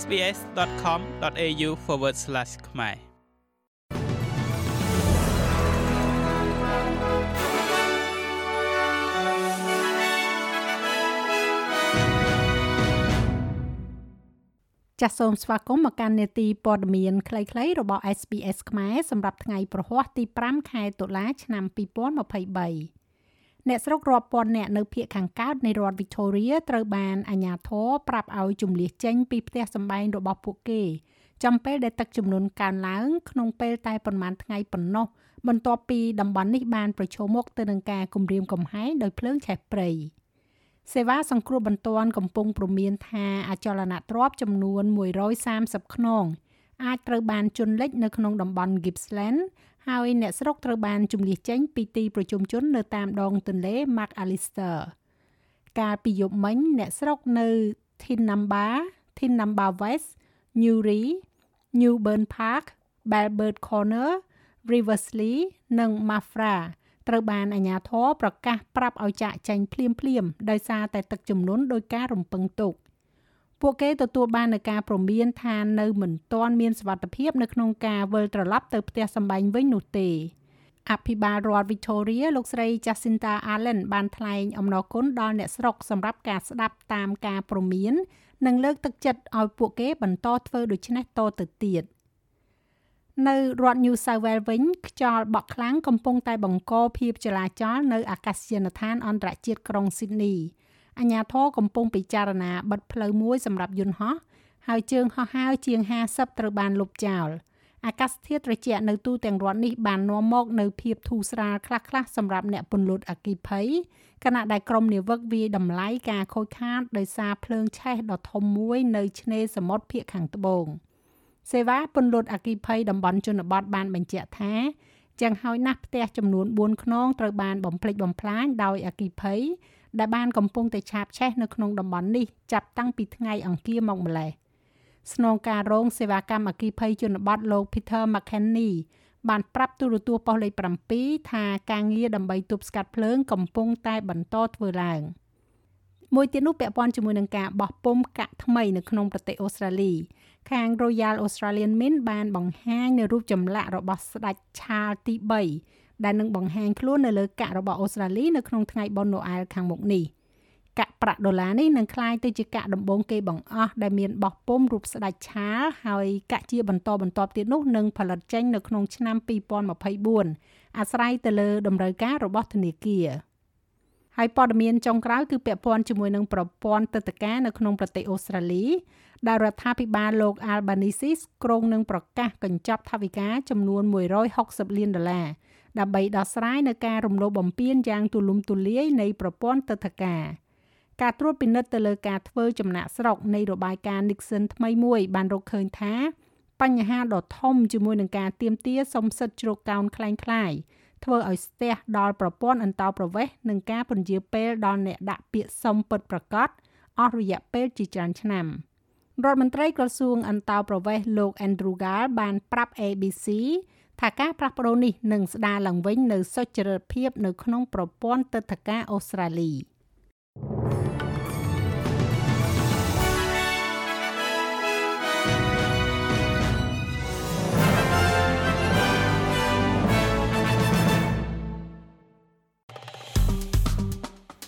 sbs.com.au/ ខ្មែរចាសសូមស្វាគមន៍មកកាន់នេតិព័ត៌មានខ្លីៗរបស់ SBS ខ្មែរសម្រាប់ថ្ងៃប្រហ័សទី5ខែតុលាឆ្នាំ2023 អ្នកស្រុករាប់ពាន់នាក់នៅភូមិខាងកើតនៃរដ្ឋ Victoria ត្រូវបានអាជ្ញាធរប្រាប់ឲ្យជំលះចេញពីផ្ទះសម្បែងរបស់ពួកគេចំពេលដែលទឹកជំនន់កើនឡើងក្នុងពេលតែប្រមាណថ្ងៃប៉ុណ្ណោះបន្ទាប់ពីតំបន់នេះបានប្រឈមមុខទៅនឹងការគំរាមកំហែងដោយភ្លើងឆេះព្រៃ។សេវាសង្គ្រោះបន្ទាន់កំពុងព្រមានថាអចលនទ្រព្យចំនួន130ខ្នង អាចត្រូវបានជន់លិចនៅក្នុងតំបន់ Gippsland ហើយអ្នកស្រុកត្រូវបានជំនះចេញពីទីប្រជុំជននៅតាមដងទន្លេ McAllister កាលពីយប់មិញអ្នកស្រុកនៅ Tinamba, Tinamba West, Newry, Newburn Park, Belbert Corner, Riversley និង Mafra ត្រូវបានអាជ្ញាធរប្រកាសប្រាប់ឲ្យចាកចេញភ្លាមភ្លាមដោយសារតែទឹកជំនន់ដោយការរំពឹងទុក ពួកគេទទួលបាននូវការព្រមានថានៅមិនទាន់មានសវត្ថភាពនៅក្នុងការវិលត្រឡប់ទៅផ្ទះសម្បែងវិញនោះទេអភិបាលរដ្ឋ Victoria លោកស្រី Jacinta Allen បានថ្លែងអំណរគុណដល់អ្នកស្រុកសម្រាប់ការស្ដាប់តាមការព្រមាន និងលើកទឹកចិត្តឲ្យពួកគេបន្តធ្វើដូច្នេះតទៅទៀត។នៅរដ្ឋ New South Wales វិញខ្យល់បក់ខ្លាំងកំពុងតែបង្កភាពចលាចលនៅអាកាសយានដ្ឋានអន្តរជាតិក្រុង Sydney អាជ្ញាធរកំពុងពិចារណាបិទផ្លូវមួយសម្រាប់យន្តហោះហើយជើងហោះហើរជាង50ត្រូវបានលុបចោលអាកាសធាតុត្រជាក់នៅទូទាំងរដ្ឋនេះបាននាំមកនៅភាពធូរស្រាលខ្លះៗសម្រាប់អ្នកពន្លត់អគិភ័យខណៈដែលក្រុមនាវិកវាយតម្លៃការខូចខាតដោយសារភ្លើងឆេះដ៏ធំមួយនៅឆ្នេរសមុទ្រភាគខាងត្បូង។សេវាពន្លត់អគិភ័យតំបន់ជនបទបានបញ្ជាក់ថា យ៉ាងហោចណាស់ផ្ទះចំនួន4ខ្នងត្រូវបានបំផ្លិចបំផ្លាញដោយអគិភ័យដែលបានកំពុងតែឆាបឆេះនៅក្នុងតំបន់នេះចាប់តាំងពីថ្ងៃអង្គារមកម្លេះស្នងការរងសេវាកម្មអគិភ័យជនបទលោក Peter McKenny បានប្រាប់ទូរទស្សន៍ប៉ុស្តិ៍លេខ7ថាការងារដើម្បីទប់ស្កាត់ភ្លើងកំពុងតែបន្តធ្វើឡើង។មួយទៀតនោះពាក់ព័ន្ធជាមួយនឹងការបោះពុម្ពកាក់ថ្មីនៅក្នុងប្រទេសអូស្ត្រាលី ខាង Royal Australian Mint បានបង្ហាញនៅរូបចម្លាក់របស់ស្ដេចឆាលទី3ដែលនឹងបង្ហាញខ្លួននៅលើកាក់របស់អូស្ត្រាលីនៅក្នុងថ្ងៃបុណ្យណូអែលខាងមុខនេះកាក់ប្រាក់ដុល្លារនេះនឹងក្លាយទៅជាកាក់ដំបូងគេបង្អស់ដែលមានបោះពុម្ពរូបស្ដេចឆាលហើយកាក់ជាបន្តបន្ទាប់ទៀតនោះនឹងផលិតចេញនៅក្នុងឆ្នាំ2024អាស្រ័យទៅលើតម្រូវការរបស់ធនាគារ ហើយព័ត៌មានចុងក្រោយគឺពាក់ព័ន្ធជាមួយនឹងប្រព័ន្ធទឹកតការនៅក្នុងប្រទេសអូស្ត្រាលីដែលរដ្ឋាភិបាលលោក Albanese ក្រុងនឹងប្រកាសកញ្ចប់ថវិកាចំនួន160លានដុល្លារដើម្បីដោះស្រាយនៅការរំលោភបំពានយ៉ាងទូលំទូលាយនៃប្រព័ន្ធទឹកតការការត្រួតពិនិត្យទៅលើការធ្វើចំណាក់ស្រុកនៃរបាយការណ៍ Nixon ថ្មីមួយ បានរកឃើញថាបញ្ហាដ៏ធំជាមួយនឹងការទៀមទាសំសិទ្ធជ្រកកោនคล้ายៗ ធ្វើឲ្យស្ទះដល់ប្រព័ន្ធអន្តោប្រវេសន៍និងការពន្យាពេលដល់អ្នកដាក់ពាក្យសុំពិតប្រាកដអស់រយៈពេលជាច្រើនឆ្នាំរដ្ឋមន្ត្រីក្រសួងអន្តោប្រវេសន៍លោក Andrew Gall បានប្រាប់ ABC ថាការផ្លាស់ប្តូរនេះនឹងស្ដារឡើងវិញនូវសុចរិតភាពនៅក្នុងប្រព័ន្ធទឹកធការអូស្ត្រាលី។